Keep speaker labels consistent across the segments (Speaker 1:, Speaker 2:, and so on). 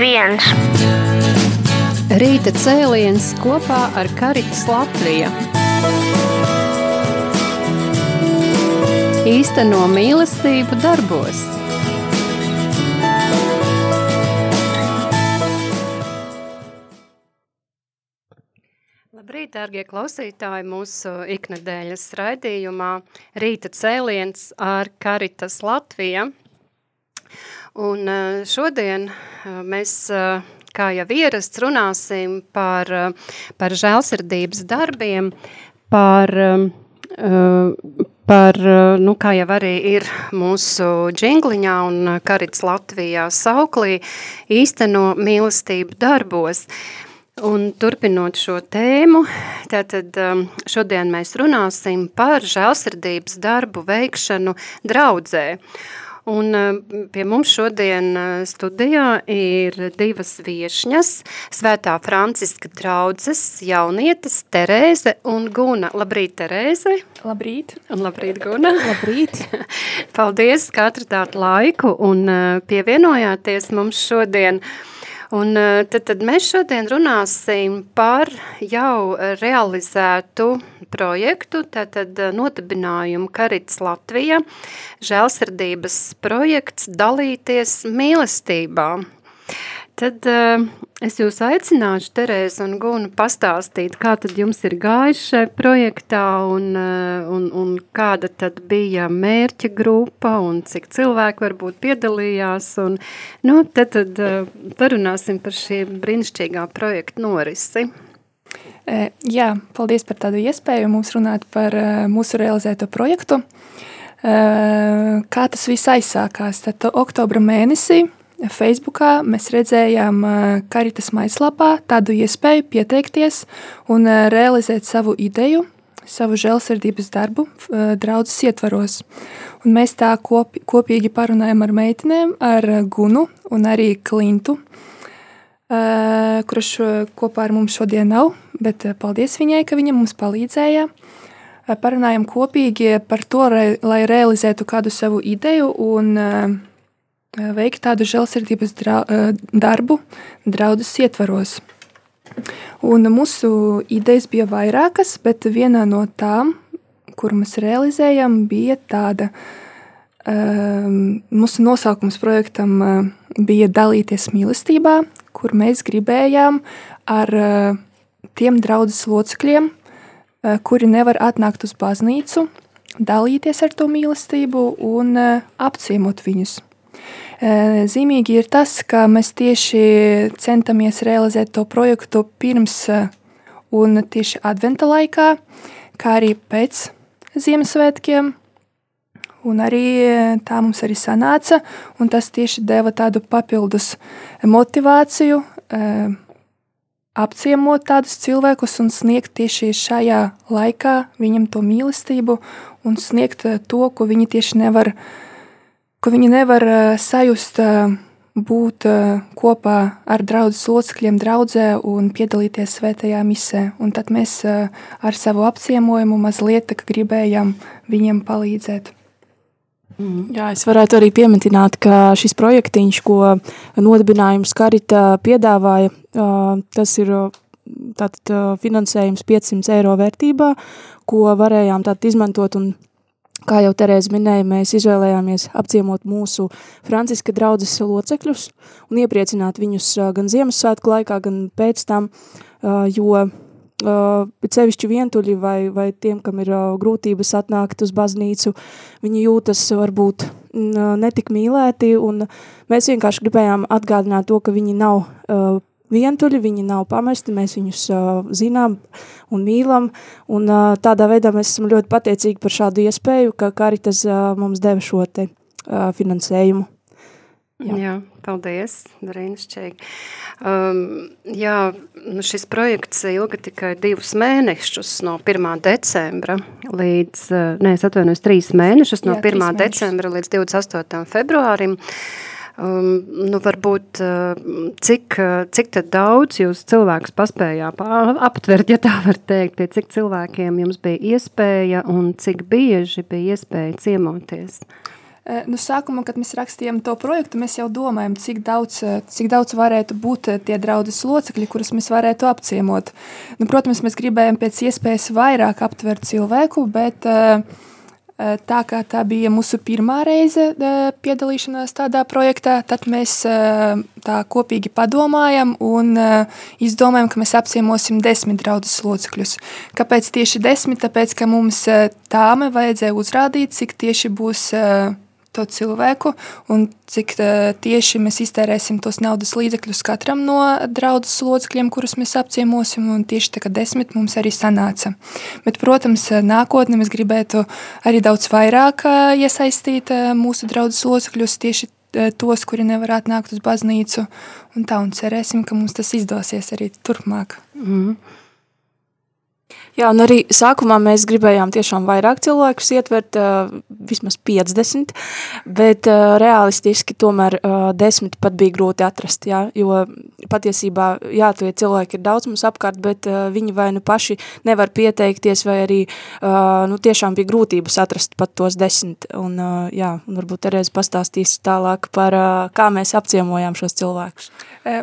Speaker 1: viens.
Speaker 2: Rīta cēliens kopā ar Karitas Latviju. Īsteno mīlestību darbos. Labrīt, dārgie klausītāji, mūsu iknedēļas raidījumā Rīta cēliens ar Karitas Latvija. Un eh, šodien eh, mēs, eh, kā jau ierasts, runāsim par, par žēlsirdības darbiem, par, par, nu, kā jau arī ir mūsu džingliņā un Karits Latvijā sauklī, īsteno mīlestību darbos. Un turpinot šo tēmu, tātad šodien mēs runāsim par žēlsirdības darbu veikšanu draudzē. Un eh, pie mums šodien eh, studijā ir divas viešņas, Svētā Franciska draudzes jaunietes Terēze un Guna. Labrīt, Terēze!
Speaker 3: Labrīt!
Speaker 2: Un labrīt, Guna!
Speaker 3: Labrīt!
Speaker 2: Paldies, ka atradāt laiku un eh, pievienojāties mums šodien. Un tad, tad mēs šodien runāsim par jau realizētu projektu, tātad eh, notabinājumu Karits Latvija, žēlsirdības projekts dalīties mīlestībā. Tad uh, es jūs aicināšu, Terēza un Guna, pastāstīt, kā tad jums ir gājis šajā projektā un, uh, un, un kāda tad bija mērķa grupa un cik cilvēki varbūt piedalījās. Un, nu, tad tad uh, parunāsim par šī brīnišķīgā projekta norisi.
Speaker 3: E, jā, paldies par tādu iespēju mums runāt par e, mūsu realizēto projektu. E, kā tas viss aizsākās? Tad oktobra mēnesī Facebookā mēs redzējām Karitas maislapā tādu iespēju pieteikties un realizēt savu ideju, savu žēlsirdības darbu draudzes ietvaros. Un mēs tā kopi, kopīgi parunājam ar meitenēm, ar Gunu un arī Klintu, kurš kopā ar mums šodien nav, bet paldies viņai, ka viņa mums palīdzēja. Parunājam kopīgi par to, lai realizētu kādu savu ideju un veikt tādu žēlsirdības darbu draudzes ietvaros. Un mūsu idejas bija vairākas, bet viena no tām, kur mēs realizējam, bija tāda. Mūsu nosaukums projektam bija dalīties mīlestībā, kur mēs gribējām ar uh, tiem draudzes locekļiem, uh, kuri nevar atnākt uz baznīcu, dalīties ar to mīlestību un uh, apciemot viņus. Uh, zīmīgi ir tas, ka mēs tieši centamies realizēt to projektu pirms uh, un tieši adventa laikā, kā arī pēc Ziemassvētkiem, Un arī e, tā mums arī sanāca, un tas tieši deva tādu papildus motivāciju, apciemot tādus cilvēkus un sniegt tieši šajā laikā viņam to mīlestību un sniegt to, ko viņi tieši nevar, ko viņi nevar sajust, būt kopā ar draudzes locekļiem draudzē un piedalīties svētajā misē. Un tad mēs ar savu apciemojumu mazliet gribējām viņiem palīdzēt.
Speaker 4: Mm. Jā, es varētu arī pieminēt, ka šis projektiņš, ko nodibinājums Karita piedāvāja, tas ir tātad finansējums 500 eiro vērtībā, ko varējām izmantot un Kā jau Terēza minēja, mēs izvēlējāmies apciemot mūsu Franciska draudzes locekļus un iepriecināt viņus gan Ziemassvētku laikā, gan pēc tam, jo sevišķi vientuļi vai, vai tiem, kam ir grūtības atnākt uz baznīcu, viņi jūtas varbūt netik mīlēti, un mēs vienkārši gribējām atgādināt to, ka viņi nav vientuļi, viņi nav pamesti, mēs viņus uh, zinām un mīlam, un uh, tādā veidā mēs esam ļoti pateicīgi par šādu iespēju, ka Karitas uh, mums deva šo te uh, finansējumu.
Speaker 2: Jā, jā paldies, brīnišķīgi. Um, jā, nu šis projekts ilga tikai divus mēnešus no 1. decembra līdz, uh, nē, es atvainojos, trīs mēnešus no jā, 1. Mēnešus. decembra līdz 28. februārim. Um, nu, varbūt, uh, cik, cik tad daudz jūs cilvēkus paspējāt aptvert, ja tā var teikt, pie cik cilvēkiem jums bija iespēja un cik bieži bija iespēja ciemoties?
Speaker 3: Nu, sākumā, kad mēs rakstījām to projektu, mēs jau domājam, cik daudz, cik daudz varētu būt tie draudzes locekļi, kurus mēs varētu apciemot. Nu, protams, mēs gribējām pēc iespējas vairāk aptvert cilvēku, bet uh, tā kā tā bija mūsu pirmā reize eh, piedalīšanās tādā projektā, tad mēs eh, tā kopīgi padomājam un izdomājam, ka mēs apciemosim desmit draudzes locekļus. Kāpēc tieši desmit? Tāpēc, ka mums tāme vajadzēja uzrādīt, cik tieši būs to cilvēku un cik tieši mēs iztērēsim tos naudas līdzekļus katram no draudzes locekļiem, kurus mēs apciemosim, un tieši tā kā desmit mums arī sanāca. Bet, protams, nākotnē mēs gribētu arī daudz vairāk iesaistīt mūsu draudzes locekļus tieši tos, kuri nevar atnākt uz baznīcu, un tā, un cerēsim, ka mums tas izdosies arī turpmāk. Mm.
Speaker 4: Jā, un arī sākumā mēs gribējām tiešām vairāk cilvēkus ietvert, uh, vismaz 50, bet uh, realistiski tomēr uh, 10 pat bija grūti atrast, jā, jo patiesībā, jā, tie cilvēki ir daudz mums apkārt, bet uh, viņi vai nu paši nevar pieteikties, vai arī, uh, nu, tiešām bija grūtības atrast pat tos 10, un, uh, jā, un varbūt Terēze pastāstīs tālāk par, uh, kā mēs apciemojām šos cilvēkus.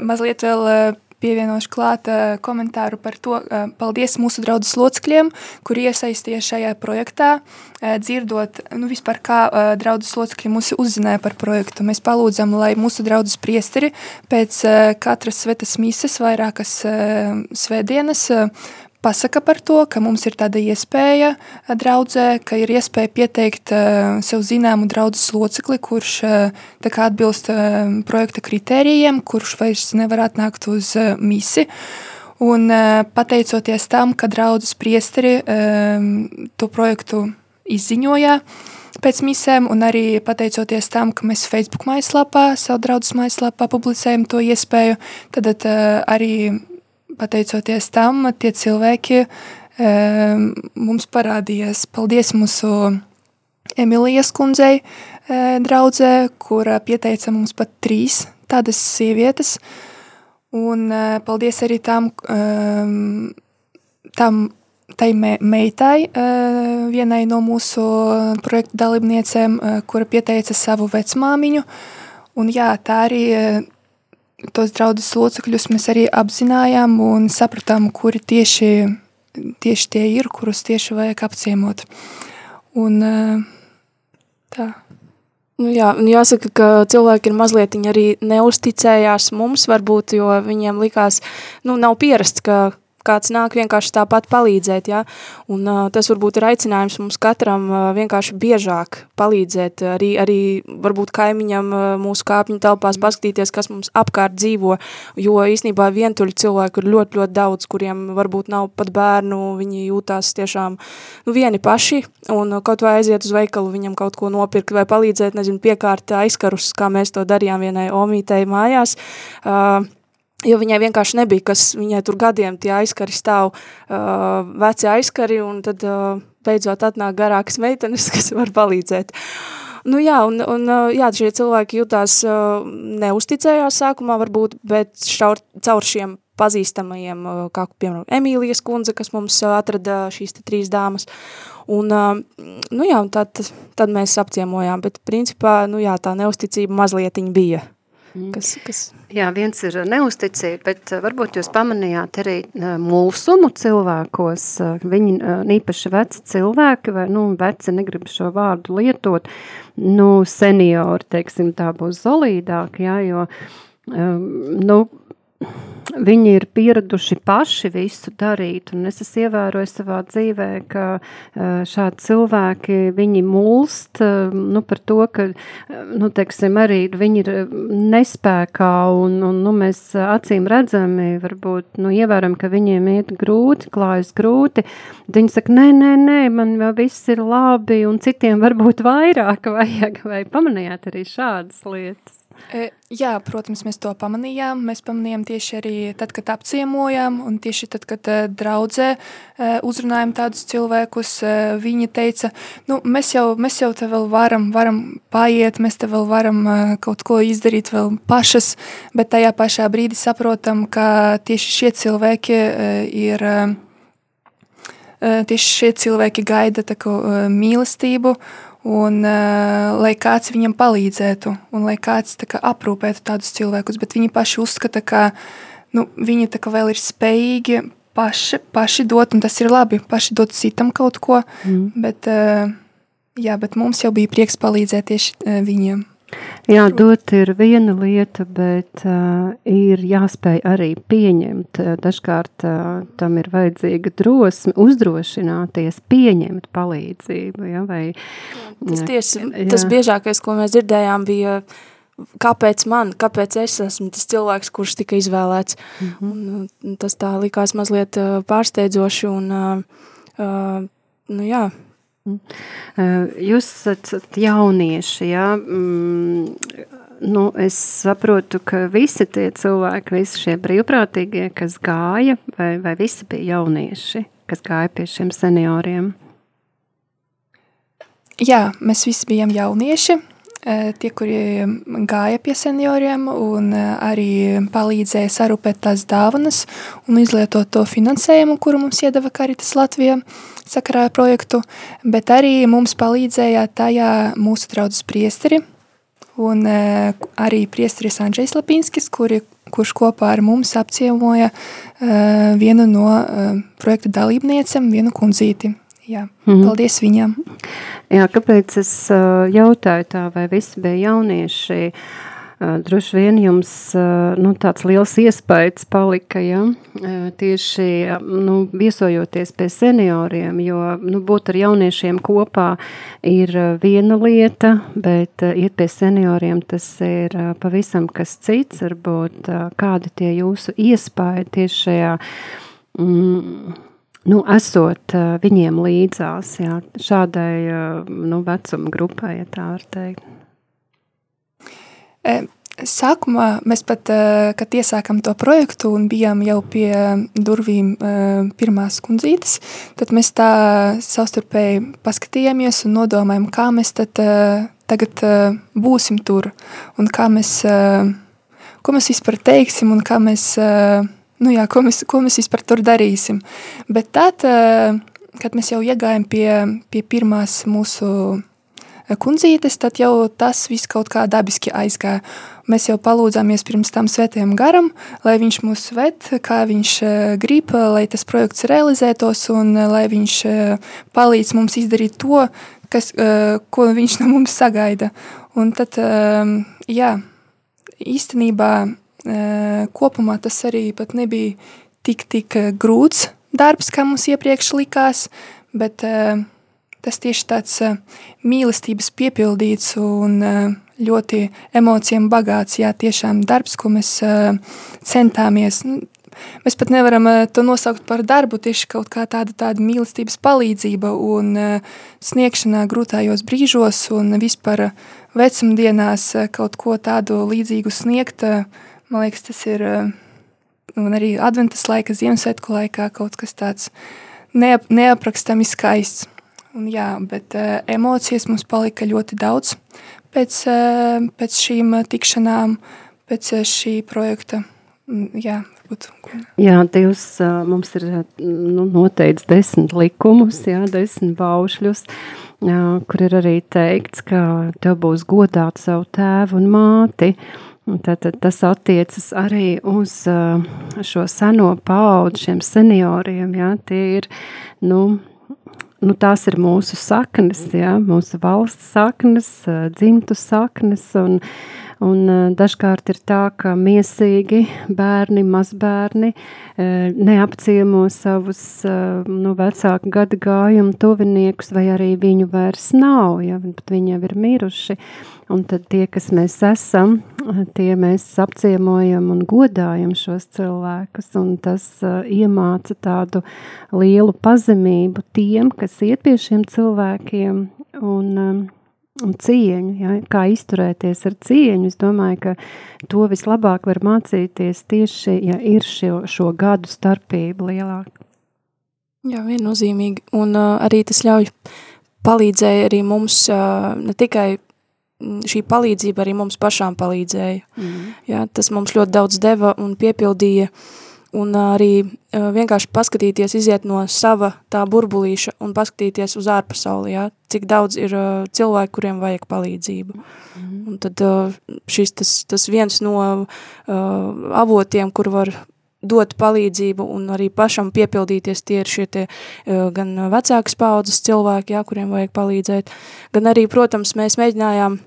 Speaker 3: Mazliet vēl pievienošu klāt komentāru par to, paldies mūsu draudzes locekļiem, kuri iesaistīja šajā projektā, dzirdot, nu vispār kā draudzes locekļi mūs uzzināja par projektu. Mēs palūdzam, lai mūsu draudzes priesteri pēc katras svetas mises vairākas svētdienas pasaka par to, ka mums ir tāda iespēja draudzē, ka ir iespēja pieteikt sev zināmu draudzes locekli, kurš kā, atbilst projekta kritērijiem, kurš vairs nevar atnākt uz misi. Un pateicoties tam, ka draudzes priesteri to projektu izziņoja, pēc misēm, un arī pateicoties tam, ka mēs Facebook mājaslapā, savu draugu mājaslapā publicējam to iespēju, tad uh, arī pateicoties tam, tie cilvēki um, mums parādījās. Paldies mūsu Emīlijas kundzei, uh, draudzē, kura pieteica mums pat trīs tādas sievietes. Un uh, paldies arī tam, tam tai me, meitai, vienai no mūsu projekta dalībniecēm, kura pieteica savu vecmāmiņu. Un jā, tā arī tos draudzes locekļus mēs arī apzinājām un sapratām, kuri tieši, tieši tie ir, kurus tieši vajag apciemot. Un, tā.
Speaker 4: Nu jā, jāsaka, ka cilvēki ir mazliet arī neusticējās mums, varbūt, jo viņiem likās, nu, nav pierasts, ka kāds nāk vienkārši tāpat palīdzēt, ja? un uh, tas varbūt ir aicinājums mums katram uh, vienkārši biežāk palīdzēt, arī, arī varbūt kaimiņam uh, mūsu kāpņu telpās paskatīties, kas mums apkārt dzīvo, jo īstenībā vientuļi cilvēku ir ļoti, ļoti daudz, kuriem varbūt nav pat bērnu, viņi jūtās tiešām nu, vieni paši, un kaut vai aiziet uz veikalu viņam kaut ko nopirkt vai palīdzēt, nezinu, piekārt aizkarus, kā mēs to darījām vienai omītei mājās, uh, jo viņai vienkārši nebija, kas viņai tur gadiem tie aizkari stāv, uh, veci aizkari, un tad uh, beidzot atnāk garākas meitenes, kas var palīdzēt. Nu jā, un, un jā, šie cilvēki jutās uh, neusticējās sākumā varbūt, bet šaur, caur šiem pazīstamajiem, uh, kā piemēram Emīlijas kundze, kas mums uh, atrada šīs te trīs dāmas, un, nu jā, un tad, tad mēs apciemojām, bet principā, nu jā, tā neusticība mazlietiņa bija.
Speaker 2: Mm. Kas, kas... Jā, viens ir neusticība, bet eh, varbūt jūs pamanījāt arī eh, mulsumu cilvēkos, viņi īpaši veci cilvēki, vai, nu, veci negrib šo vārdu lietot, nu, seniori, teiksim, tā būs zolīdāk, jā, jo, nu, viņi ir pieraduši paši visu darīt, un es esmu ievērojis savā dzīvē, ka šādi cilvēki, mulst, nu, par to, ka, nu, teiksim, arī viņi ir nespēkā, un, un nu, mēs acīm redzami, varbūt, nu, ievēram, ka viņiem iet grūti, klājas grūti, viņi saka, nē, nē, nē, man jau viss ir labi, un citiem varbūt vairāk vajag, vai pamanījāt arī šādas lietas?
Speaker 3: E, jā, protams, mēs to pamanījām. Mēs pamanījām tieši arī tad, kad apciemojām, un tieši tad, kad e, draudzē e, uzrunājām tādus cilvēkus, viņi teica, nu, mēs jau, mēs jau te vēl varam, varam paiet, mēs te vēl varam kaut ko izdarīt vēl pašas, bet tajā pašā brīdī saprotam, ka tieši šie cilvēki ir tieši šie cilvēki gaida tā kā mīlestību un uh, lai kāds viņam palīdzētu, un lai kāds kā, aprūpētu tādus cilvēkus, bet viņi paši uzskata, ka nu, viņi kā, vēl ir spējīgi paši, paši dot, un tas ir labi, paši dot citam kaut ko, mm. bet, uh, jā, bet mums jau bija prieks palīdzēt tieši uh, viņiem.
Speaker 2: Jā, dot ir viena lieta, bet uh, ir jāspēj arī pieņemt. Dažkārt uh, tam ir vajadzīga drosme, uzdrošināties, pieņemt palīdzību. Ja, vai,
Speaker 4: tas, tieši, jā. tas biežākais, ko mēs dzirdējām, bija kāpēc man, kāpēc es esmu tas cilvēks, kurš tika izvēlēts. Mm -hmm. un, tas tā likās mazliet pārsteidzoši un, uh, nu jā,
Speaker 2: jūs esat jaunieši, jā. Mm, nu, es saprotu, ka visi tie cilvēki, visi šie brīvprātīgie, kas gāja, vai, vai visi bija jaunieši, kas gāja pie šiem senioriem?
Speaker 3: Jā, mēs visi bijām jaunieši. Tie, kuri gāja pie senioriem un arī palīdzēja sarūpēt tās dāvanas un izlietot to finansējumu, kuru mums iedeva Karitas Latvijā sakarā ar projektu, bet arī mums palīdzēja tajā mūsu draudzes priesteri un eh, arī priesteris Andrzejs Lapinskis, kuri, kurš kopā ar mums apciemoja vienu no projekta dalībniecem, vienu kundzīti. Jā, mm. Paldies viņam!
Speaker 2: Jā, kāpēc es jautāju tā, vai visi bija jaunieši? Droši vien jums nu, tāds liels iespējas palika, ja? tieši nu, viesojoties pie senioriem, jo nu, būt ar jauniešiem kopā ir viena lieta, bet iet pie senioriem tas ir pavisam kas cits, varbūt kādi tie jūsu iespēja tieši šajā mm, nu, esot viņiem līdzās, jā, šādai nu, vecuma grupai, ja tā var teikt?
Speaker 3: Sākumā mēs pat, uh, kad iesākam to projektu un bijām jau pie durvīm pirmās kundzītes, tad mēs tā savstarpēji paskatījāmies un nodomājam, kā mēs tad uh, tagad uh, būsim tur un kā mēs, ko mēs vispār teiksim un kā mēs nu jā, ko, mēs, ko mēs vispār tur darīsim. Bet tad, eh, kad mēs jau iegājām pie, pie pirmās mūsu eh, kundzītes, tad jau tas viss kaut kā dabiski aizgāja. Mēs jau palūdzāmies pirms tam svētajam garam, lai viņš mūs ved, kā viņš eh, grib, lai tas projekts realizētos un lai viņš palīdz mums izdarīt to, kas, ko viņš no mums sagaida. Un tad, jā, īstenībā kopumā tas arī pat nebija tik, tik grūts darbs, kā mums iepriekš likās, bet tas tieši tāds mīlestības piepildīts un ļoti emocijām bagāts, jā, tiešām darbs, ko mēs centāmies. Nu, mēs pat nevaram to nosaukt par darbu, tieši kaut kā tāda, tāda mīlestības palīdzība un sniegšanā grūtājos brīžos un vispār vecumdienās kaut ko tādu līdzīgu sniegt, Man liekas, tas ir eh, un arī adventas laika, Ziemassvētku laikā kaut kas tāds neap, neaprakstami skaists. Un, jā, bet uh, emocijas mums palika ļoti daudz pēc, uh, pēc šīm tikšanām, pēc uh, šī projekta. Jā, varbūt.
Speaker 2: Jā, Dievs mums ir nu, noteicis desmit likumus, jā, desmit baušļus, jā, kur ir arī teikts, ka tev būs godāt savu tēvu un māti, Tātad tas attiecas arī uz šo seno paudzi, šiem senioriem. Ja? Tie ir, nu, nu, tās ir mūsu saknes, ja? mūsu valsts saknes, dzimtu saknes. Un, un dažkārt ir tā, ka miesīgi bērni, mazbērni neapciemo savus nu, vecāku gadu gājumu tuviniekus, vai arī viņu vairs nav, ja? bet viņi jau ir miruši. Un tad tie, kas mēs esam, tie mēs apciemojam un godājam šos cilvēkus, tas uh, iemāca tādu lielu pazemību tiem, kas iet pie šiem cilvēkiem un, um, un cieņu, ja, kā izturēties ar cieņu. Es domāju, ka to vislabāk var mācīties tieši, ja ir šo, šo gadu starpība lielāka.
Speaker 4: Jā, viennozīmīgi, un uh, arī tas ļauj palīdzēja arī mums uh, ne tikai šī palīdzība arī mums pašām palīdzēja. Mm. Jā, tas mums ļoti daudz deva un piepildīja, un arī vienkārši paskatīties, iziet no sava tā burbulīša un paskatīties uz ārpasauli, ja? cik daudz ir cilvēku, kuriem vajag palīdzību. Mm. Un tad šis tas, tas viens no uh, avotiem, kur var dot palīdzību un arī pašam piepildīties. Tie ir šie tie gan vecākas paudzes cilvēki, jā, kuriem vajag palīdzēt, gan arī, protams, mēs mēģinājām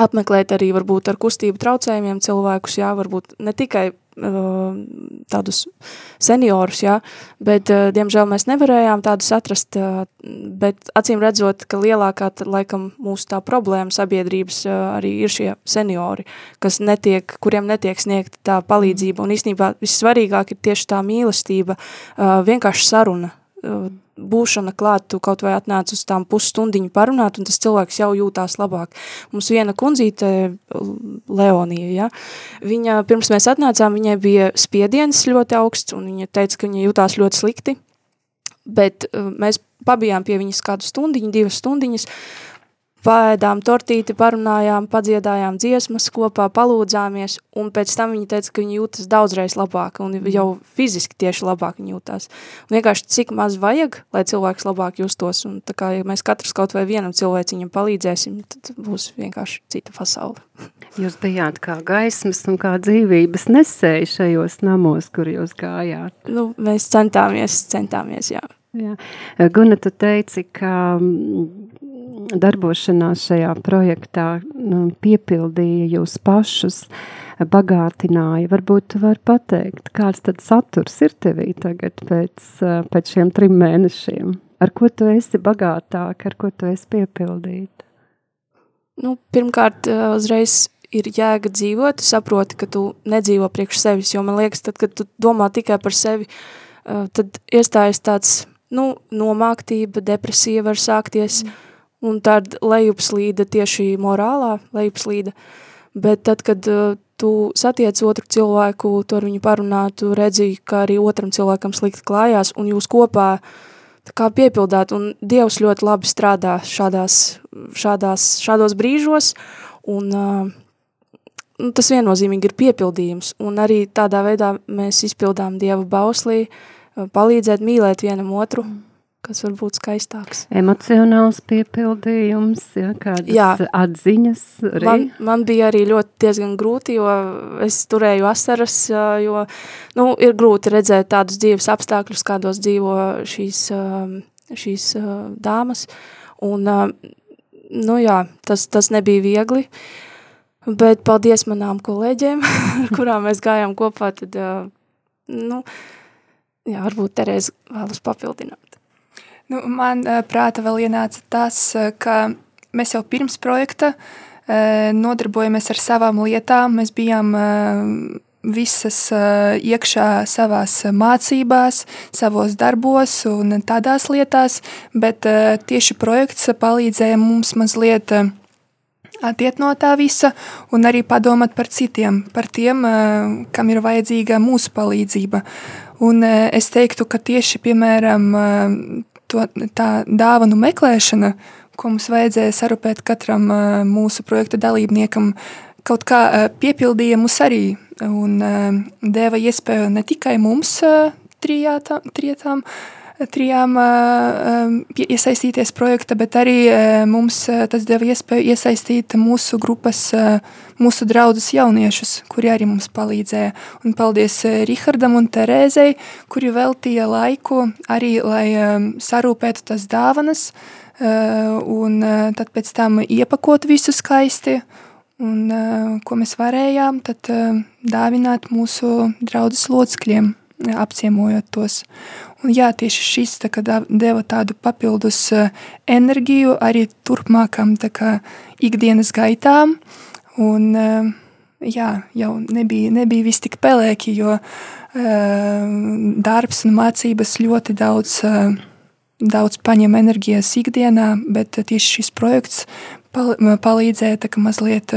Speaker 4: apmeklēt arī varbūt ar kustību traucējumiem cilvēkus, jā, varbūt ne tikai tādus seniorus, jā, bet, uh, diemžēl, mēs nevarējām tādus atrast, uh, bet acīm redzot, ka lielākā, laikam, mūsu tā problēma sabiedrības arī ir šie seniori, kas netiek, kuriem netiek sniegta tā palīdzība, un īstenībā vissvarīgāk ir tieši tā mīlestība, vienkārši saruna, būšana klāt, tu kaut vai atnāc uz tām pusstundiņu parunāt, un tas cilvēks jau jūtās labāk. Mums viena kundzīte, Leonija, ja, viņa, pirms mēs atnācām, viņai bija spiediens ļoti augsts, un viņa teica, ka viņa jūtās ļoti slikti, bet uh, mēs pabijām pie viņas kādu stundiņu, divas stundiņas, uh, Pēdām tortīti, parunājām, padziedājām dziesmas kopā, palūdzāmies, un pēc tam viņa teica, ka viņa jūtas daudzreiz labāk, un jau fiziski tieši labāk viņa jūtās. Un vienkārši cik maz vajag, lai cilvēks labāk justos, un tā kā ja mēs katrs kaut vai vienam cilvēciņam palīdzēsim, tad būs vienkārši cita pasaule.
Speaker 2: Jūs bijāt kā gaismas un kā dzīvības nesēji šajos namos, kur jūs gājāt?
Speaker 4: Nu, mēs centāmies, centāmies, jā.
Speaker 2: Jā. Guna, tu teici, ka darbošanās šajā projektā nu, piepildīja jūs pašus, bagātināja. Varbūt tu vari pateikt, kāds tad saturs ir tevī tagad pēc, pēc šiem trim mēnešiem? Ar ko tu esi bagātāk, ar ko tu esi piepildīt?
Speaker 4: Nu, pirmkārt, uzreiz ir jēga dzīvot, tu saproti, ka tu nedzīvo priekš sevis, jo man liekas, tad, kad tu domā tikai par sevi, tad iestājas tāds, nu, nomāktība, depresija var sākties, mm un tad lejupslīde tieši morālā lejupslīde, bet tad, kad uh, tu satiec otru cilvēku, tu ar viņu parunā, tu redzi, ka arī otram cilvēkam slikti klājās, un jūs kopā tā kā piepildāt, un Dievs ļoti labi strādā šādās, šādās, šādos brīžos, un uh, tas viennozīmīgi ir piepildījums, un arī tādā veidā mēs izpildām Dieva bauslī, uh, palīdzēt mīlēt vienam otru, mm kas var būt skaistāks.
Speaker 2: Emocionāls piepildījums, ja, kādas Jā. atziņas.
Speaker 4: Arī. Man, man bija arī ļoti diezgan grūti, jo es turēju asaras, jo nu, ir grūti redzēt tādus dzīves apstākļus, kādos dzīvo šīs, šīs dāmas. Un, nu jā, tas, tas nebija viegli, bet paldies manām kolēģiem, ar kurām mēs gājām kopā, tad, nu, jā, varbūt Terēza vēlas papildināt.
Speaker 3: Nu, man prāta vēl ienāca tas, ka mēs jau pirms projekta nodarbojamies ar savām lietām. Mēs bijām visas iekšā savās mācībās, savos darbos un tādās lietās, bet tieši projekts palīdzēja mums mazliet attiet no tā visa un arī padomāt par citiem, par tiem, kam ir vajadzīga mūsu palīdzība. Un es teiktu, ka tieši, piemēram, to, tā dāvanu meklēšana, ko mums vajadzēja sarūpēt katram mūsu projekta dalībniekam, kaut kā piepildīja mūs arī. Un deva iespēju ne tikai mums trijātām, trijātām trijām iesaistīties projekta, bet arī mums tas deva iespēju iesaistīt mūsu grupas, mūsu draugus jauniešus, kuri arī mums palīdzēja. Un paldies Rihardam un Terēzei, kuri veltīja laiku arī, lai sarūpētu tas dāvanas, un tad pēc tam iepakot visu skaisti, un ko mēs varējām, tad dāvināt mūsu draudzes locekļiem apciemojot tos. Un jā, tieši šis tā, deva tādu papildus eh, enerģiju arī turpmākam kā, ikdienas gaitām. Un, eh, jā, jau nebija, nebija viss tik pelēki, jo eh, darbs un mācības ļoti daudz, daudz paņem enerģijas ikdienā, bet tieši šis projekts palīdzēja tā, mazliet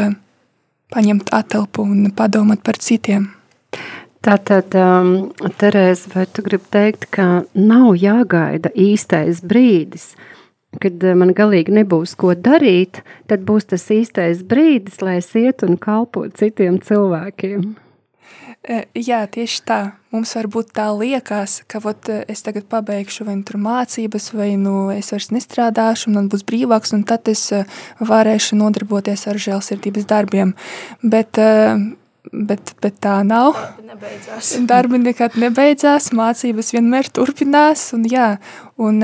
Speaker 3: paņemt atelpu un padomāt par citiem.
Speaker 2: Tātad, um, Terēze, vai tu gribi teikt, ka nav jāgaida īstais brīdis, kad uh, man galīgi nebūs ko darīt, tad būs tas īstais brīdis, lai es iet un kalpot citiem cilvēkiem?
Speaker 3: Jā, tieši tā. Mums varbūt tā liekas, ka vot, es tagad pabeigšu vai nu tur mācības, vai nu es vairs nestrādāšu, un man būs brīvāks, un tad es varēšu nodarboties ar žēlsirdības darbiem. Bet, bet, bet tā nav.
Speaker 4: Darbi nebeidzās.
Speaker 3: Darbi nekad nebeidzās, mācības vienmēr turpinās, un jā, un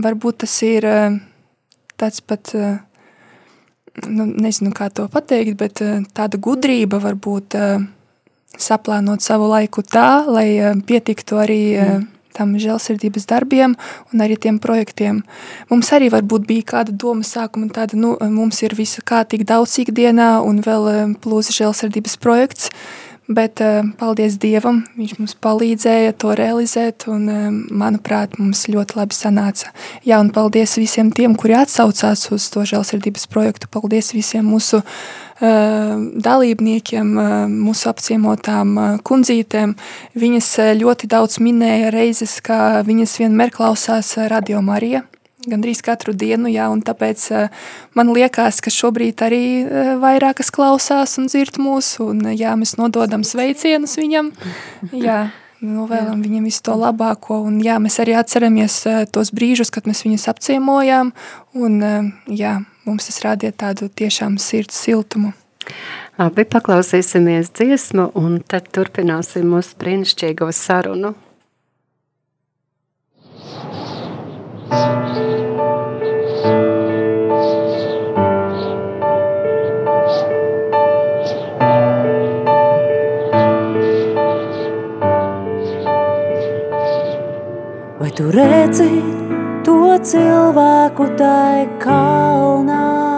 Speaker 3: varbūt tas ir tāds pat nu, nezinu, kā to pateikt, bet tāda gudrība varbūt saplānot savu laiku tā, lai pietiktu arī uh, tam žēlsirdības darbiem un arī tiem projektiem. Mums arī varbūt bija kāda doma sākuma tāda, nu, mums ir visa kārtīgi daudz ikdienā un vēl uh, plus žēlsirdības projekts, uh, Bet, eh, paldies Dievam, viņš mums palīdzēja to realizēt, un, eh, manuprāt, mums ļoti labi sanāca. Jā, un paldies visiem tiem, kuri atsaucās uz to žēlsirdības projektu. Paldies visiem mūsu uh, dalībniekiem, uh, mūsu apciemotām uh, kundzītēm. Viņas ļoti daudz minēja reizes, ka viņas vienmēr klausās Radio Marija gandrīz katru dienu, jā, un tāpēc uh, man liekas, ka šobrīd arī uh, vairākas klausās un dzird mūsu, un jā, mēs nododam sveicienus viņam, jā, novēlam viņam visu to labāko, un jā, mēs arī atceramies tos brīžus, kad mēs viņus apciemojām, un jā, mums tas rādīja tādu tiešām sirds siltumu.
Speaker 2: Labi, paklausīsimies dziesmu, un tad turpināsim mūsu brīnišķīgo sarunu.
Speaker 1: Vai tu redzi to cilvēku tai kalnā?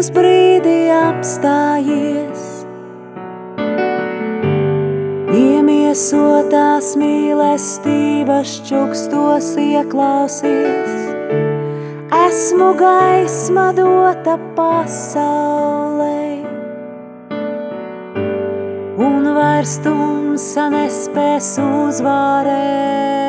Speaker 1: Uz brīdi apstājies. Iemiesotās mīlestības čukstos ieklausies, esmu gaisma dota pasaulē. Un vairs tumsa nespēs uzvarēt.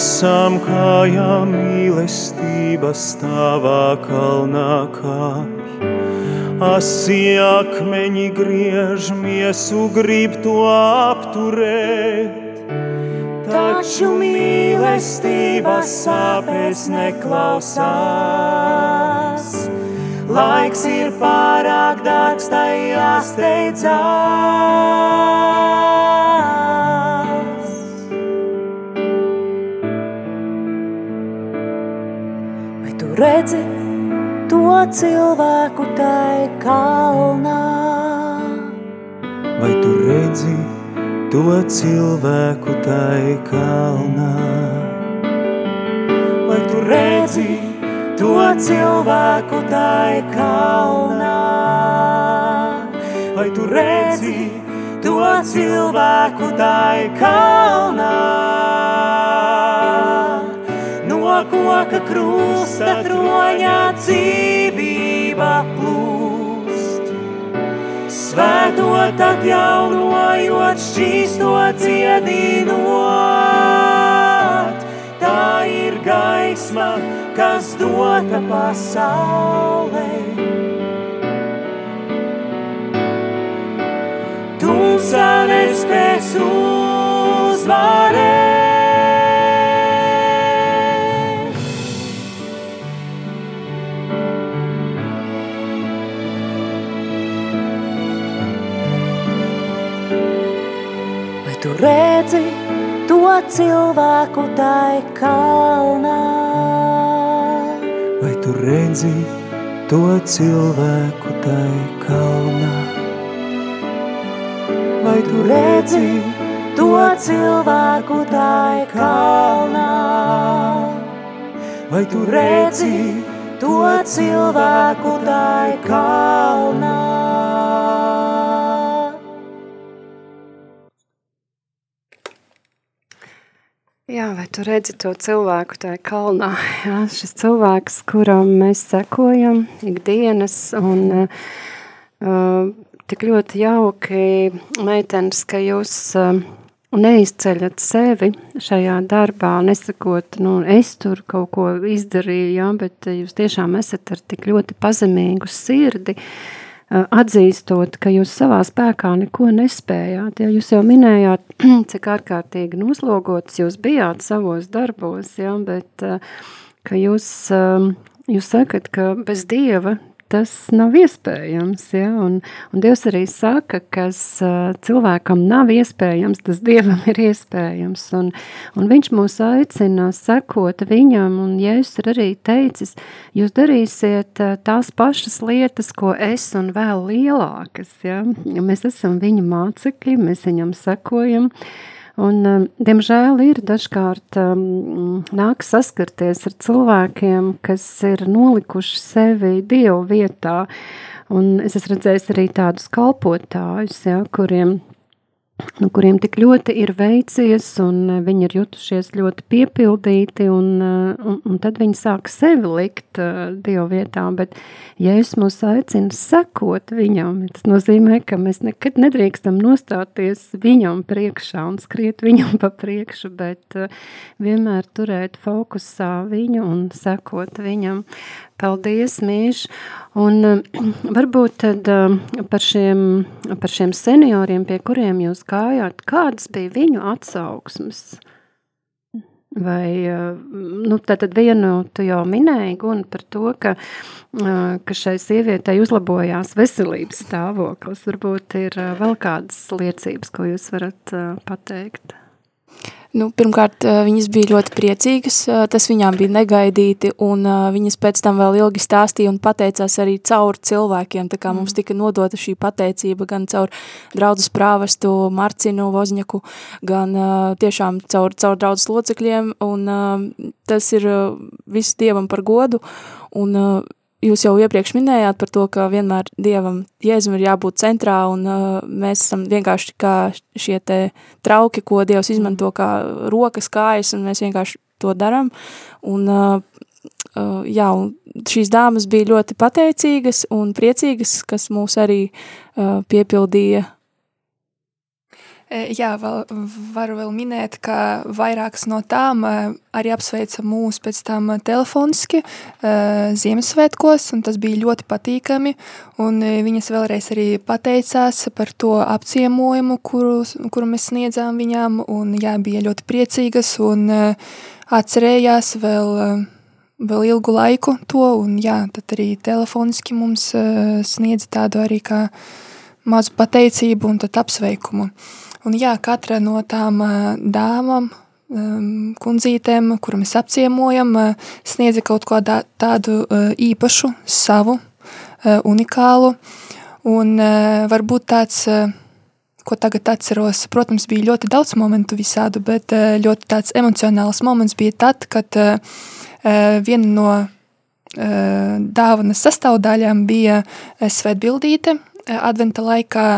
Speaker 5: Basām kājām mīlestības tavā kalnā kāpj. Asi akmeņi griež miesu, grib to apturēt. Taču mīlestības sāpēs neklausās. Laiks ir pārāk dārgs, tai jāsteidzās. Redzi to cilvēku tai kalnā?
Speaker 6: Vai tu redzi to cilvēku tai kalnā?
Speaker 5: Vai tu redzi to cilvēku tai kalnā? Vai tu redzi to cilvēku tai kalnā? Koka krusta troņā dzīvība plūst. Svētot atjaunojot, šķīstot dziedinot, tā ir gaisma, kas dota pasaulē. Tumsa nespēs uzvarēt.
Speaker 1: Redzi to cilvēku tai kalnā.
Speaker 6: Vai tu redzi to cilvēku tai kalnā?
Speaker 1: Vai tu redzi to cilvēku tai kalnā?
Speaker 5: Vai tu redzi
Speaker 1: to cilvēku tai kalnā.
Speaker 2: Jā, vai tu redzi to cilvēku tajā kalnā? Jā, šis cilvēks, kuram mēs sekojam ikdienas, un uh, tik ļoti jauki, meitenes, ka jūs uh, neizceļat sevi šajā darbā, nesakot, nu, es tur kaut ko izdarīju, jā, bet jūs tiešām esat ar tik ļoti pazemīgu sirdi, uh, atzīstot, ka jūs savā spēkā neko nespējāt. Ja jūs jau minējāt, cik ārkārtīgi noslogots jūs bijāt savos darbos, ja, bet ka jūs, jūs sakat, ka bez Dieva tas nav iespējams. Ja? Un, un Dievs arī saka, kas uh, cilvēkam nav iespējams, tas Dievam ir iespējams. Un, un viņš mūs aicina sekot viņam, un Jēzus ir arī teicis, jūs darīsiet uh, tās pašas lietas, ko es un vēl lielākas. Ja? Mēs esam viņa mācekļi, mēs viņam sekojam. Un, um, diemžēl ir dažkārt um, nāk saskarties ar cilvēkiem, kas ir nolikuši sevi Dievu vietā. Un es esmu redzējis arī tādus kalpotājus, ja, kuriem nu, kuriem tik ļoti ir veicies, un eh, viņi ir jutušies ļoti piepildīti, un, eh, un, un tad viņi sāk sevi likt uh, Dievu vietā, bet Jēzus mūs aicina sekot viņam, tas nozīmē, ka mēs nekad nedrīkstam nostāties viņam priekšā un skriet viņam pa priekšu, bet uh, vienmēr turēt fokusā viņu un sekot viņam. Paldies, Mīš. Un uh, varbūt tad uh, par šiem, par šiem senioriem, pie kuriem jūs gājāt, kādas bija viņu atsauksmes? Vai, uh, nu, tātad vienu tu jau minēji, Gun, par to, ka, ka šai sievietei uzlabojās veselības stāvoklis. Varbūt ir vēl kādas liecības, ko jūs varat pateikt?
Speaker 4: Nu, pirmkārt, viņas bija ļoti priecīgas, tas viņām bija negaidīti, un viņas pēc tam vēl ilgi stāstīja un pateicās arī caur cilvēkiem, tā kā mm. mums tika nodota šī pateicība gan caur draudzes prāvestu Marcinu Vozņaku, gan tiešām caur, caur draudzes locekļiem, un tas ir viss Dievam par godu, un jūs jau iepriekš minējāt par to, ka vienmēr Dievam, Jēzum ir jābūt centrā, un uh, mēs esam vienkārši kā šie te trauki, ko Dievs izmanto kā rokas, kājas, un mēs vienkārši to daram. Un, uh, uh, jā, un šīs dāmas bija ļoti pateicīgas un priecīgas, kas mūs arī uh, piepildīja
Speaker 3: jā, vēl, varu vēl minēt, ka vairākas no tām e, arī apsveica mūs pēc tam telefoniski e, Ziemassvētkos, un tas bija ļoti patīkami, un viņas vēlreiz arī pateicās par to apciemojumu, kuru, kuru mēs sniedzām viņām, un jā, bija ļoti priecīgas, un atcerējās vēl, vēl ilgu laiku to, un jā, tad arī telefoniski mums sniedza tādu arī kā mazu pateicību un tad apsveikumu. Un jā, katra no tām dāmām, kundzītēm, kuru mēs apciemojam, sniedza kaut ko tādu īpašu, savu, unikālu. Un varbūt tāds, ko tagad atceros, protams, bija ļoti daudz momentu visādu, bet ļoti tāds emocionāls moments bija tad, kad viena no dāvanas sastāvdaļām bija svētbildīte. Adventa laikā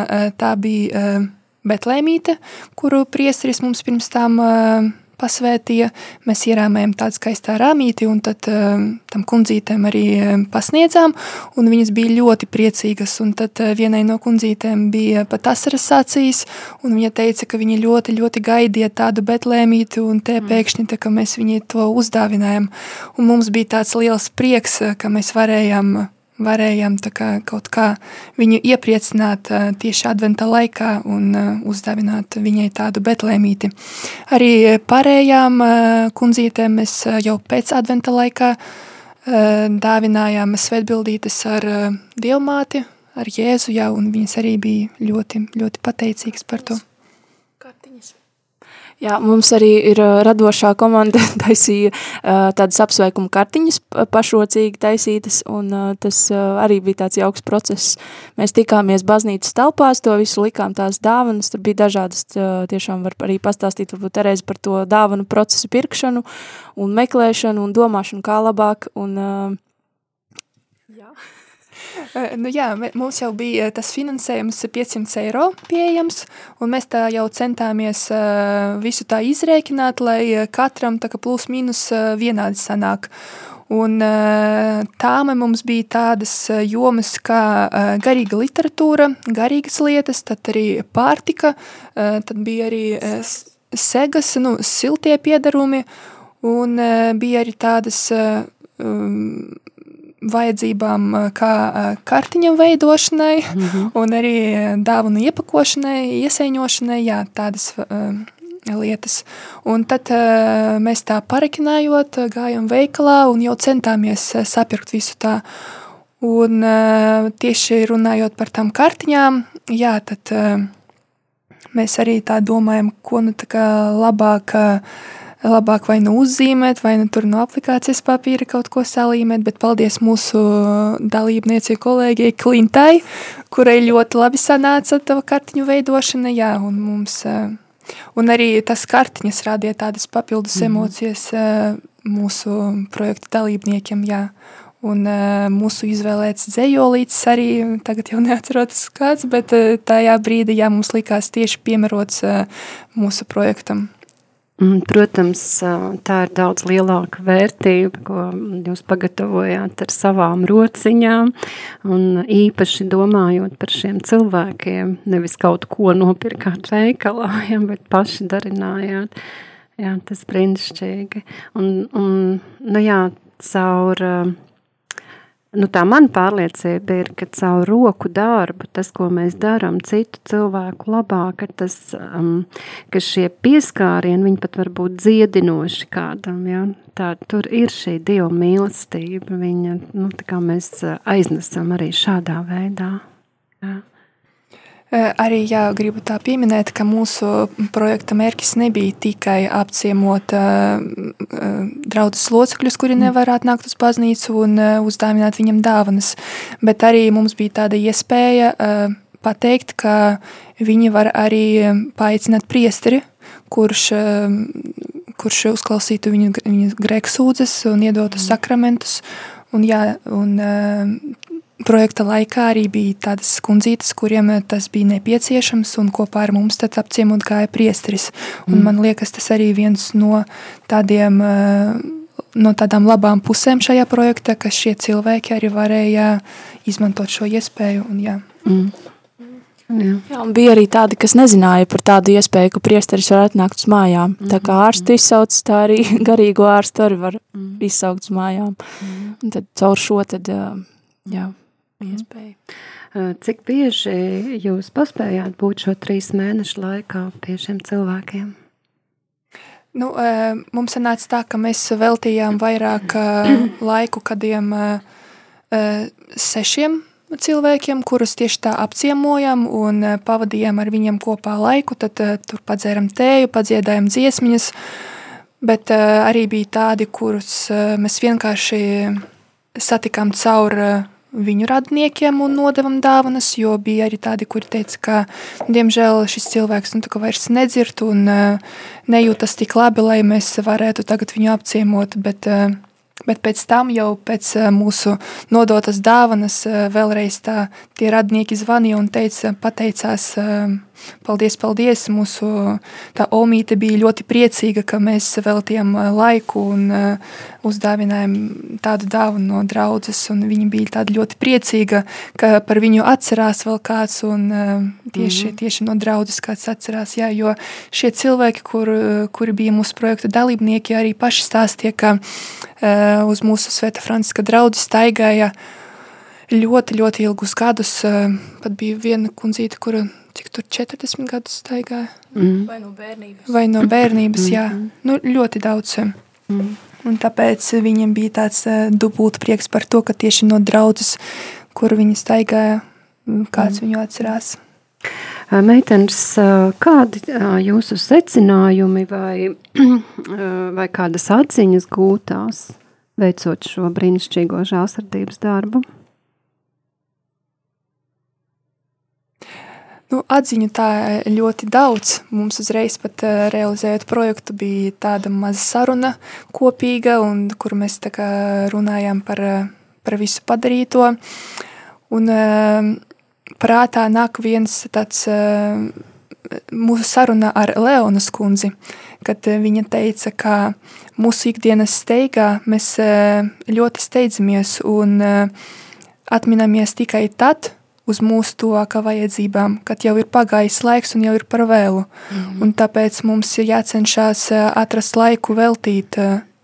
Speaker 3: tā bija Betlēmīte, kuru priesteris mums pirms tam uh, pasvētīja. Mēs ierāmējam tādu skaistā rāmīti un tad uh, tam kundzītēm arī pasniedzām, un viņas bija ļoti priecīgas, un tad uh, vienai no kundzītēm bija pat asaras sācīs, un viņa teica, ka viņa ļoti, ļoti gaidīja tādu betlēmīti, un te mm. pēkšņi, tā, ka mēs viņai to uzdāvinājam, un mums bija tāds liels prieks, ka mēs varējām varējām kā, kaut kā viņu iepriecināt tieši adventa laikā un uzdāvināt viņai tādu betlēmīti. Arī pārējām kundzītēm mēs jau pēc adventa laikā dāvinājām svētbildītes ar dievmāti, ar Jēzu, jā, un viņas arī bija ļoti, ļoti pateicīgas par to.
Speaker 4: Jā, mums arī ir radošā komanda taisīja tādas apsveikuma kartiņas pašrocīgi taisītas, un tas arī bija tāds jauks process. Mēs tikāmies baznīcas telpās, to visu likām tās dāvanas, tur bija dažādas, tiešām var arī pastāstīt varbūt Terēzi par to dāvanu procesu pirkšanu un meklēšanu un domāšanu kā labāk, un
Speaker 3: Jā. Nu, jā, mums jau bija tas finansējums 500 eiro pieejams, un mēs tā jau centāmies visu tā izrēķināt, lai katram tā kā plus mīnus vienādi sanāk. Un tām mums bija tādas jomas kā garīga literatūra, garīgas lietas, tad arī pārtika, tad bija arī segas, nu, siltie piedarumi, un bija arī tādas um, vajadzībām, kā kartiņa veidošanai, mm -hmm. un arī dāvanu iepakošanai, iesaiņošanai, jā, tādas lietas. Un tad mēs tā parekinājot, gājām veikalā un jau centāmies sapirkt visu tā. Un tieši runājot par tām kartiņām, jā, tad mēs arī tā domājam, ko nu tā kā labāk labāk vai nu uzzīmēt, vai nu tur no aplikācijas papīra kaut ko salīmēt, bet paldies mūsu dalībniecei kolēģei Klintai, kurai ļoti labi sanāca tava kartiņu veidošana, jā, un mums, eh, un arī tas kartiņas rādīja tādas papildus mm emocijas eh, mūsu projekta dalībniekiem, jā, Un uh, mūsu izvēlēts dzējolīts arī, tagad jau neatceros kāds, bet uh, tajā brīdī, jā, mums likās tieši piemērots uh, mūsu projektam.
Speaker 2: Protams, tā ir daudz lielāka vērtība, ko jūs pagatavojāt ar savām rociņām, un īpaši domājot par šiem cilvēkiem, nevis kaut ko nopirkāt veikalā, ja, bet paši darinājāt. Jā, tas brīnišķīgi. Un, un nu jā, caur uh, Nu, tā mana pārliecība ir, ka caur roku darbu, tas, ko mēs darām citu cilvēku labā, ka, tas, um, ka šie pieskārieni, viņi pat var būt dziedinoši kādam. Ja? Tā, tur ir šī dieva mīlestība, viņa, nu, mēs uh, aiznesam arī šādā veidā. Ja?
Speaker 3: Arī jā, gribu tā pieminēt, ka mūsu projekta mērķis nebija tikai apciemot uh, draugus locekļus, kuri mm. nevar atnākt uz baznīcu un uh, uzdāvināt viņam dāvanas, bet arī mums bija tāda iespēja uh, pateikt, ka viņi var arī paaicināt priesteri, kurš, kurš uzklausītu viņu, viņu grēksūdzes un iedotu mm. sakramentus. Un, jā, un, projekta laikā arī bija tādas kundzītes, kuriem eh, tas bija nepieciešams, un kopā ar mums tad apciemot gāja priesteris. Un mm. man liekas, tas arī viens no tādiem, eh, no tādām labām pusēm šajā projektā, ka šie cilvēki arī varēja izmantot šo iespēju. Un, jā. Mm.
Speaker 4: Jā. Jā, bija arī tādi, kas nezināja par tādu iespēju, ka priesteris var atnākt uz mājām. Mm -hmm. Tā kā ārstu izsauc, tā arī garīgo ārstu arī var mm -hmm. izsaukt uz mājām. Mm -hmm. Un tad caur šo tad, jā.
Speaker 2: Iespēja. Cik bieži jūs paspējāt būt šo trīs mēnešu laikā pie šiem cilvēkiem?
Speaker 3: Nu, mums sanāca tā, ka mēs veltījām vairāk laiku kādiem sešiem cilvēkiem, kurus tieši tā apciemojam un pavadījām ar viņiem kopā laiku. Tad tur padzēram tēju, padziedājam dziesmiņas, bet arī bija tādi, kurus mēs vienkārši satikām caur viņu radiniekiem un nodevam dāvanas, jo bija arī tādi, kuri teica, ka, diemžēl, šis cilvēks nu, vairs nedzird un uh, nejūtas tik labi, lai mēs varētu tagad viņu apciemot, bet uh, Bet pēc tam, jau pēc mūsu nodotas dāvanas, vēlreiz tā, tie radnieki zvanīja un teica, pateicās, paldies, paldies. Mūsu tā omīte bija ļoti priecīga, ka mēs veltījām laiku un uzdāvinājām tādu dāvanu no draudzes. Viņa bija tāda ļoti priecīga, ka par viņu atcerās vēl kāds un tieši, mm -hmm. tieši no draudzes kāds atcerās. Jā, jo šie cilvēki, kur, kuri bija mūsu projekta dalībnieki, arī paši stāstīja, ka Eh, uz mūsu Svēta Franciska draugu staigāja ļoti, ļoti ilgus gadus. Eh, pat bija viena kundzīte, kura cik tur 40 gadus staigāja.
Speaker 4: Mm. Vai no bērnības?
Speaker 3: Vai no bērnības, jā. Mm. Nu, ļoti daudz. Mm. Un tāpēc viņam bija tāds uh, dubult prieks par to, ka tieši no draudzes, kur viņi staigāja, kāds mm. viņu atcerās.
Speaker 2: Meitenes, kādi jūsu secinājumi vai, vai kādas atziņas gūtās, veicot šo brīnišķīgo žālsardības darbu?
Speaker 3: Nu, atziņu tā ļoti daudz. Mums uzreiz pat realizējot projektu bija tāda maza saruna kopīga, un kur mēs runājām par, par visu padarīto. Un prātā nāk viens tāds mūsu saruna ar Leonas kundzi, kad viņa teica, ka mūsu ikdienas steigā mēs ļoti steidzamies un atminamies tikai tad, uz mūsu tuvākā vajadzībām, kad jau ir pagājis laiks un jau ir par vēlu. Mm. Un tāpēc mums ir jācenšas atrast laiku veltīt,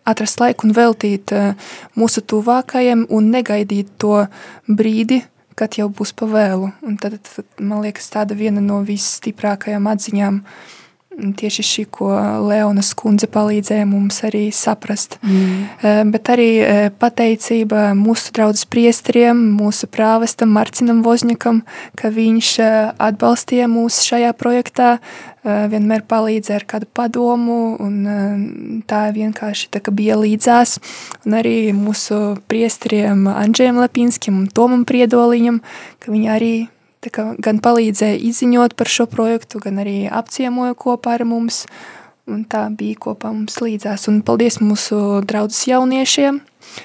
Speaker 3: atrast laiku un veltīt mūsu tuvākajiem un negaidīt to brīdi, kad jau būs pa vēlu. Un tad, tad man liekas, tāda viena no visstiprākajām atziņām tieši šī, ko Leonas kundze palīdzēja mums arī saprast. Mm. Bet arī pateicība mūsu draudzes priesteriem, mūsu prāvestam Marcinam Vozņakam, ka viņš atbalstīja mūs šajā projektā, vienmēr palīdzēja ar kādu padomu, un tā vienkārši tā, bija līdzās. Un arī mūsu priesteriem Andžējam Lepinskim un Tomam Priedoliņam, ka viņi arī gan palīdzēja izziņot par šo projektu, gan arī apciemoja kopā ar mums. Un tā bija kopā mums līdzās. Un paldies mūsu draugus jauniešiem,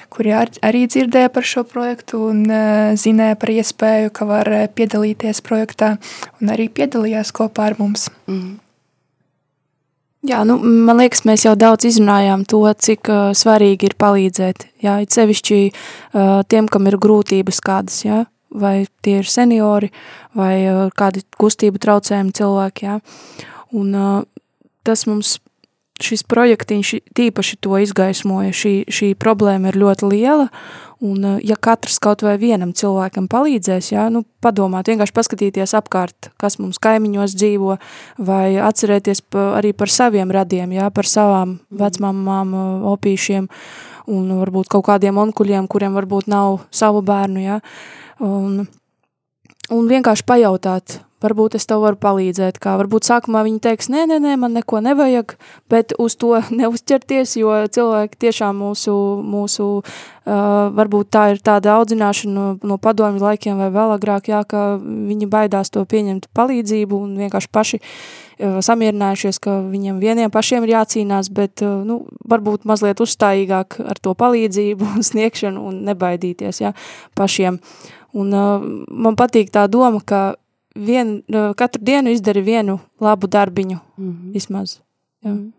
Speaker 3: kuri ar, arī dzirdēja par šo projektu un uh, zināja par iespēju, ka var piedalīties projektā un arī piedalījās kopā ar mums. Mm.
Speaker 4: Jā, nu, man liekas, mēs jau daudz izrunājām to, cik uh, svarīgi ir palīdzēt. Jā, it sevišķi uh, tiem, kam ir grūtības kādas, jā, vai tie ir seniori, vai uh, kādi kustību traucējumi cilvēki, jā. Un uh, tas mums, šis projektiņš tīpaši to izgaismoja, šī, šī problēma ir ļoti liela, un uh, ja katrs kaut vai vienam cilvēkam palīdzēs, jā, nu padomāt, vienkārši paskatīties apkārt, kas mums kaimiņos dzīvo, vai atcerēties arī par saviem radiem, jā, par savām vecmamām, opīšiem, un varbūt kaut kādiem onkuļiem, kuriem varbūt nav savu bērnu, jā, Un, un vienkārši pajautāt, varbūt es tev varu palīdzēt, kā varbūt sākumā viņi teiks, nē, nē, nē, man neko nevajag, bet uz to neuzķerties, jo cilvēki tiešām mūsu, mūsu uh, varbūt tā ir tāda audzināšana no, no padomju laikiem vai vēl agrāk, jā, ka viņi baidās to pieņemt palīdzību un vienkārši paši uh, samierinājušies, ka viņiem vieniem pašiem ir jācīnās, bet, uh, nu, varbūt mazliet uzstājīgāk ar to palīdzību un sniegšanu un nebaidīties, jā, pašiem. Un uh, man patīk tā doma, ka vien, uh, katru dienu izdari vienu labu darbiņu, mm -hmm. vismaz. Jā. Mm -hmm.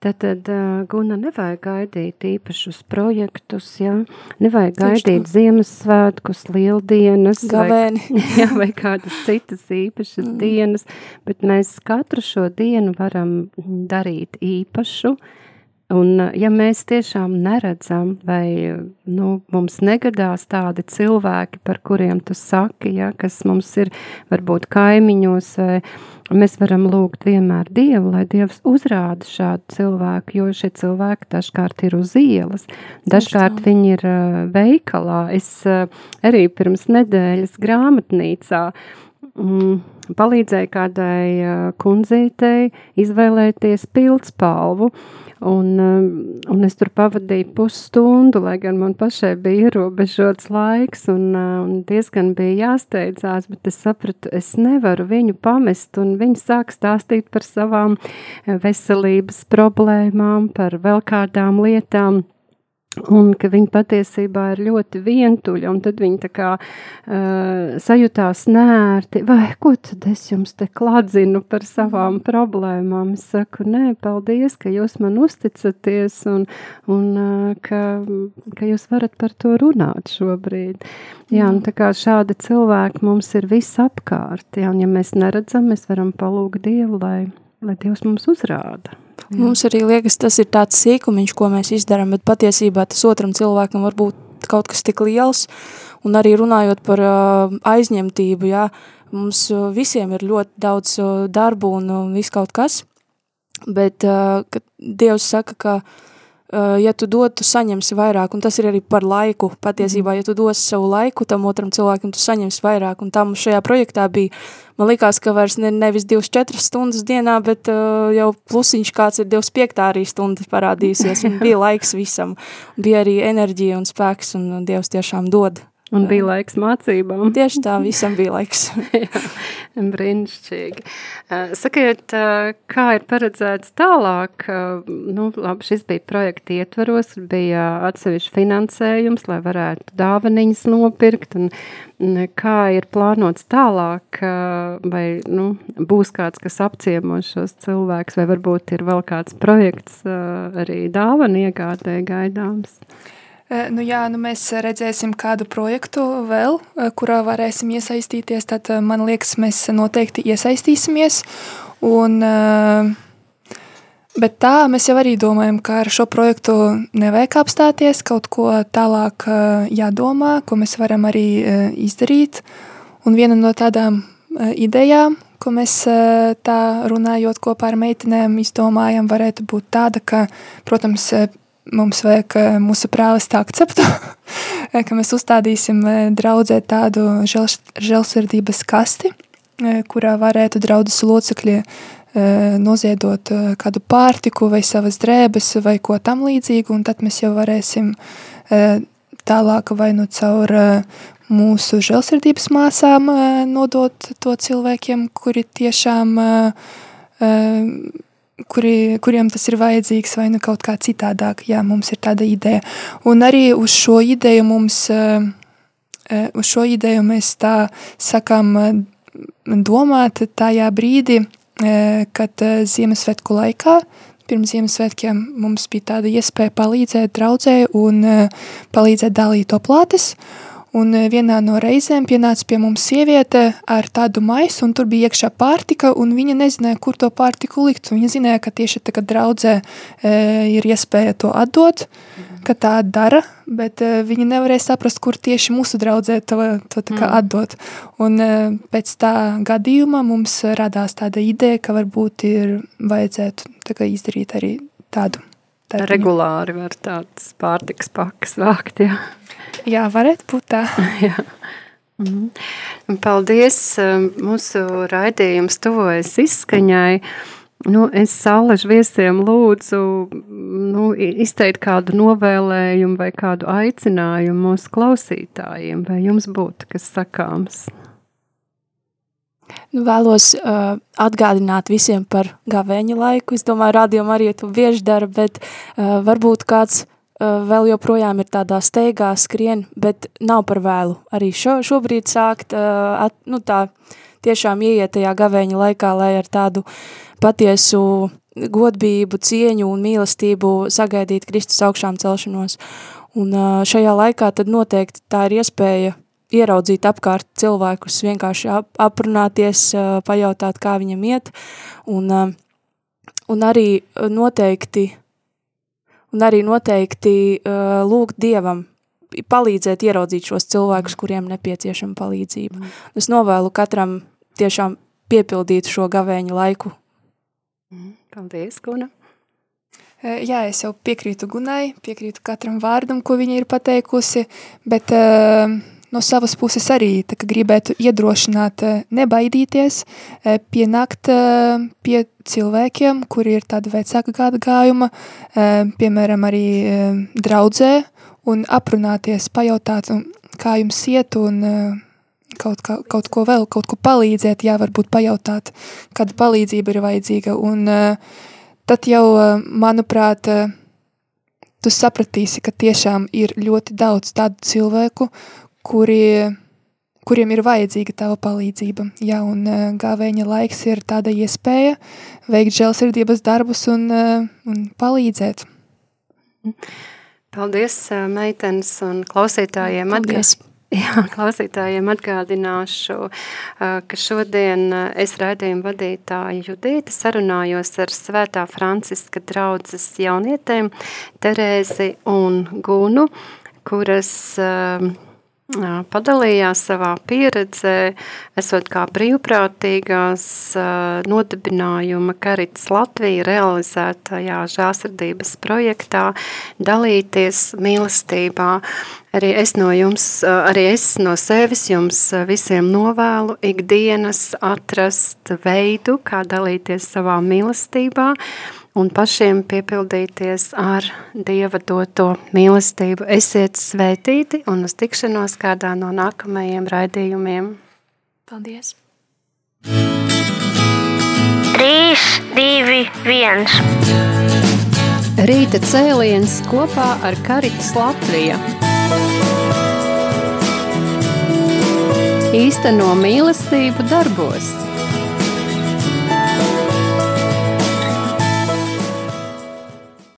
Speaker 2: Tātad, uh, Guna, nevajag gaidīt īpašus projektus, jā? nevajag gaidīt Ziemassvētkus, lieldienas,
Speaker 4: Gavēni.
Speaker 2: vai, jā, vai kādas citas īpašas mm. dienas, bet mēs katru šo dienu varam darīt īpašu, uh, Un, ja mēs tiešām neredzam, vai nu, mums negadās tādi cilvēki, par kuriem tu saki, ja, kas mums ir varbūt kaimiņos, mēs varam lūgt vienmēr Dievu, lai Dievs uzrāda šādu cilvēku, jo šie cilvēki dažkārt ir uz ielas, dažkārt viņi ir veikalā. Es arī pirms nedēļas grāmatnīcā mm, palīdzēju kādai kundzītei izvēlēties pildspalvu, Un, um, un es tur pavadīju pusstundu, lai gan man pašai bija ierobežots laiks un, uh, un diezgan bija jāsteidzās, bet es sapratu, es nevaru viņu pamest, un viņi sāk stāstīt par savām veselības problēmām, par vēl kādām lietām. Un ka viņa patiesībā ir ļoti vientuļa, un tad viņa tā kā uh, sajūtās nērti, vai ko tad es jums te kladzinu par savām problēmām? Es saku, nē, paldies, ka jūs man uzticaties, un, un uh, ka, ka jūs varat par to runāt šobrīd. Jā, un tā kā šādi cilvēki mums ir visapkārt, jā, un ja mēs neredzam, mēs varam palūgt Dievu, lai, lai Dievs mums uzrāda.
Speaker 4: Jā. Mums arī liekas, tas ir tāds sīkumiņš, ko mēs izdarām, bet patiesībā tas otram cilvēkam var būt kaut kas tik liels, un arī runājot par uh, aizņemtību, jā, mums visiem ir ļoti daudz uh, darbu un uh, viss kaut kas, bet uh, Dievs saka, ka ja tu dod, tu saņemsi vairāk, un tas ir arī par laiku. Patiesībā, ja tu dosi savu laiku tam otram cilvēkam, tu saņemsi vairāk, un tam šajā projektā bija, man likās, ka vairs ne, nevis 24 stundas dienā, bet uh, jau plusiņš kāds ir 25 arī stundas parādījusies, un bija laiks visam, bija arī enerģija un spēks, un Dievs tiešām dod
Speaker 2: Un bija laiks mācībām.
Speaker 4: Tieši tā, visam bija laiks.
Speaker 2: Brīnišķīgi. Sakiet, kā ir paredzēts tālāk? Nu, labi, šis bija projekta ietvaros, bija atsevišķi finansējums, lai varētu dāvaniņas nopirkt. Un, kā ir plānots tālāk? Vai nu, būs kāds, kas apciemos šos cilvēkus, vai varbūt ir vēl kāds projekts arī dāvanu iegādē gaidāms?
Speaker 3: Nu jā, nu mēs redzēsim kādu projektu vēl, kurā varēsim iesaistīties. Tad man liekas, mēs noteikti iesaistīsimies. Un, bet tā mēs jau arī domājam, ka ar šo projektu nevajag apstāties, kaut ko tālāk jādomā, ko mēs varam arī izdarīt. Un viena no tādām idejām, ko mēs tā runājot kopā ar meitenēm izdomājam, varētu būt tāda, ka, protams, mums vajag mūsu prāvesta akceptu, ka mēs uzstādīsim draudzē tādu žēlsirdības kasti, kurā varētu draudzes locekļi noziedot kādu pārtiku vai savas drēbes vai ko tam līdzīgu, un tad mēs jau varēsim tālāk vai nu caur mūsu žēlsirdības māsām nodot to cilvēkiem, kuri tiešām kuri, kuriem tas ir vajadzīgs, vai nu kaut kā citādāk. Jā, mums ir tāda ideja. Un arī uz šo ideju mums, eh, eh, uz šo ideju mēs tā sakām eh, domāt tajā brīdī, kad Ziemassvētku laikā, pirms Ziemassvētkiem mums bija tāda iespēja palīdzēt draudzē un palīdzēt dalīt oplātes. Un e, vienā no reizēm pienāca pie mums sieviete ar tādu maisu, un tur bija iekšā pārtika, un viņa nezināja, kur to pārtiku likt. Viņa zināja, ka tieši tā, kad draudzē e, ir iespēja to atdot, mhm. ka tā dara, bet e, viņa nevarēja saprast, kur tieši mūsu draudzē to, to tā kā mhm. atdot. Un e, pēc tā gadījuma mums radās tāda ideja, ka varbūt ir vajadzētu izdarīt arī tādu.
Speaker 2: Tarpiņu. Regulāri var tādas pārtikas pakas vākt, jā.
Speaker 3: Jā, varētu būt tā.
Speaker 2: Jā. Mm. Paldies! Mūsu raidījums tuvojas izskaņai. Nu, es saulažu viesiem lūdzu nu, izteikt kādu novēlējumu vai kādu aicinājumu mūsu klausītājiem, vai jums būtu kas sakāms?
Speaker 4: Nu, vēlos uh, atgādināt visiem par gavēņa laiku. Es domāju, rādījumā arī to bieži dara, bet uh, varbūt kāds Eh, vēl joprojām ir tādā steigā skrien, bet nav par vēlu arī šo, šobrīd sākt, eh, at, nu tā, tiešām ieiet tajā gavēņa laikā, lai ar tādu patiesu godbību, cieņu un mīlestību sagaidīt Kristus augšām celšanos. Un eh, šajā laikā tad noteikti tā ir iespēja ieraudzīt apkārt cilvēkus, vienkārši ap, aprunāties, pajautāt, kā viņam iet, un, un arī noteikti un arī noteikti lūgt Dievam palīdzēt ieraudzīt šos cilvēkus, kuriem nepieciešama palīdzība. Mm. Es novēlu katram tiešām piepildīt šo gavēņu laiku.
Speaker 2: Mm. Paldies, Guna!
Speaker 3: Jā, es jau piekrītu Gunai, piekrītu katram vārdam, ko viņa ir pateikusi, bet uh, no savas puses arī gribētu iedrošināt, eh, nebaidīties, eh, pienākt eh, pie cilvēkiem, kuri ir tāda vecāka gada gājuma, piemēram, arī draudzē, un aprunāties, pajautāt, kā jums iet, un kaut, kā, kaut ko vēl, kaut ko palīdzēt, jā, varbūt pajautāt, kāda palīdzība ir vajadzīga, un tad jau, manuprāt, tu sapratīsi, ka tiešām ir ļoti daudz tādu cilvēku, kuri, kuriem ir vajadzīga tava palīdzība. Jā, un uh, gāvēņa laiks ir tāda iespēja veikt žēlsirdības darbus un, uh, un palīdzēt.
Speaker 2: Paldies, meitenes un klausītājiem.
Speaker 4: Paldies.
Speaker 2: Jā, klausītājiem atgādināšu, ka šodien es raidījumu vadītāju Judīti sarunājos ar Svētā Franciska draudzes jaunietēm Terēzi un Gunu, kuras uh, padalījās savā pieredzē, esot kā brīvprātīgās nodibinājuma Karits Latvija realizētajā žāsardības projektā dalīties mīlestībā. Arī es no jums, arī es no sevis jums visiem novēlu ikdienas atrast veidu, kā dalīties savā mīlestībā, un pašiem piepildīties ar Dieva doto mīlestību. Esiet svētīti un uz tikšanos kādā no nākamajiem raidījumiem.
Speaker 3: Paldies!
Speaker 7: 3, 2, 1.
Speaker 2: Rīta cēliens kopā ar Karitas Latviju. Īsteno mīlestību darbos.